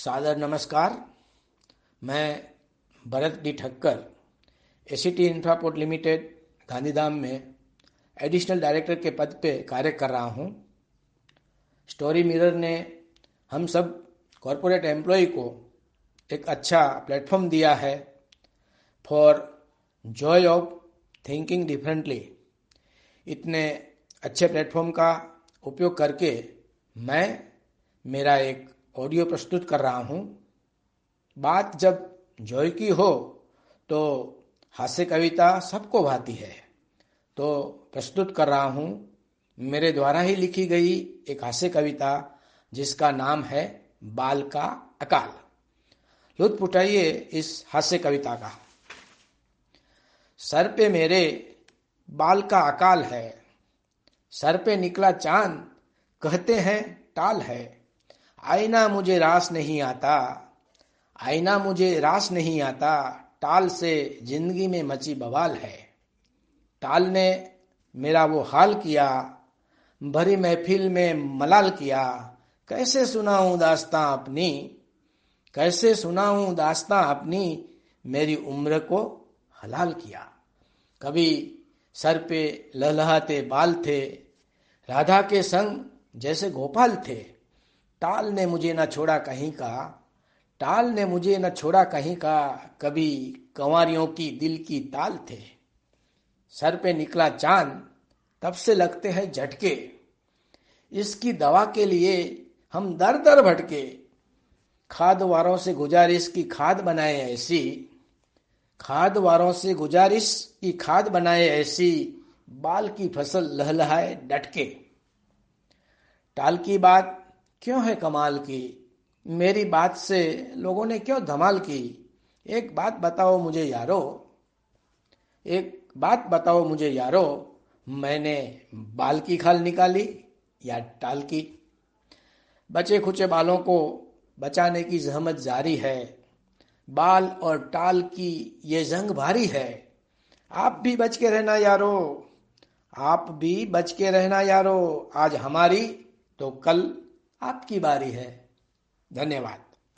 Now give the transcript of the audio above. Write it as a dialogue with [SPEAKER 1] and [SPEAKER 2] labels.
[SPEAKER 1] सादर नमस्कार। मैं Bharat D Thakkar ACT infraport limited Gandhidham में एडिशनल डायरेक्टर के पद पे कार्य कर रहा हूँ। स्टोरी मिरर ने हम सब कॉरपोरेट एम्प्लॉय को एक अच्छा प्लेटफॉर्म दिया है for joy of thinking differently इतने अच्छे प्लेटफॉर्म का उपयोग करके मैं, मेरा एक ऑडियो प्रस्तुत कर रहा हूँ। बात जब जॉय की हो तो हास्य कविता सबको भाती है। तो प्रस्तुत कर रहा हूँ, मेरे द्वारा ही लिखी गई एक हास्य कविता, जिसका नाम है बाल का अकाल। लुत्फ उठाइए इस हास्य कविता का। सर पे मेरे बाल का अकाल है, सर पे निकला चाँद, कहते हैं टाल है। आईना मुझे रास नहीं आता, आईना मुझे रास नहीं आता, टाल से ज़िंदगी में मची बवाल है। टाल ने मेरा वो हाल किया, भरी महफिल में मलाल किया। कैसे सुनाऊं दास्तां अपनी, कैसे सुनाऊं दास्तां अपनी, मेरी उम्र को हलाल किया। कभी सर पे लहलहाते बाल थे, राधा के संग जैसे गोपाल थे। टाल ने मुझे न छोड़ा कहीं का, टाल ने मुझे न छोड़ा कहीं का, कभी कंवारियों की दिल की ताल थे। सर पे निकला चाँद, तब से लगते हैं झटके। इसकी दवा के लिए हम दर दर भटके। खाद वारों से गुजारिश की खाद बनाए ऐसी खाद वारों से गुजारिश की खाद बनाए ऐसी, बाल की फ़सल लहलहाए डटके। टाल की बात क्यों है कमाल की? मेरी बात से लोगों ने क्यों धमाल की? एक बात बताओ मुझे यारो। एक बात बताओ मुझे यारो, मैंने बाल की खाल निकाली या टाल की? बचे खुचे बालों को बचाने की जहमत जारी है। बाल और टाल की ये जंग भारी है। आप भी बच के रहना यारो। आप भी बच के रहना यारो। आज हमारी तो कल आपकी बारी है। धन्यवाद।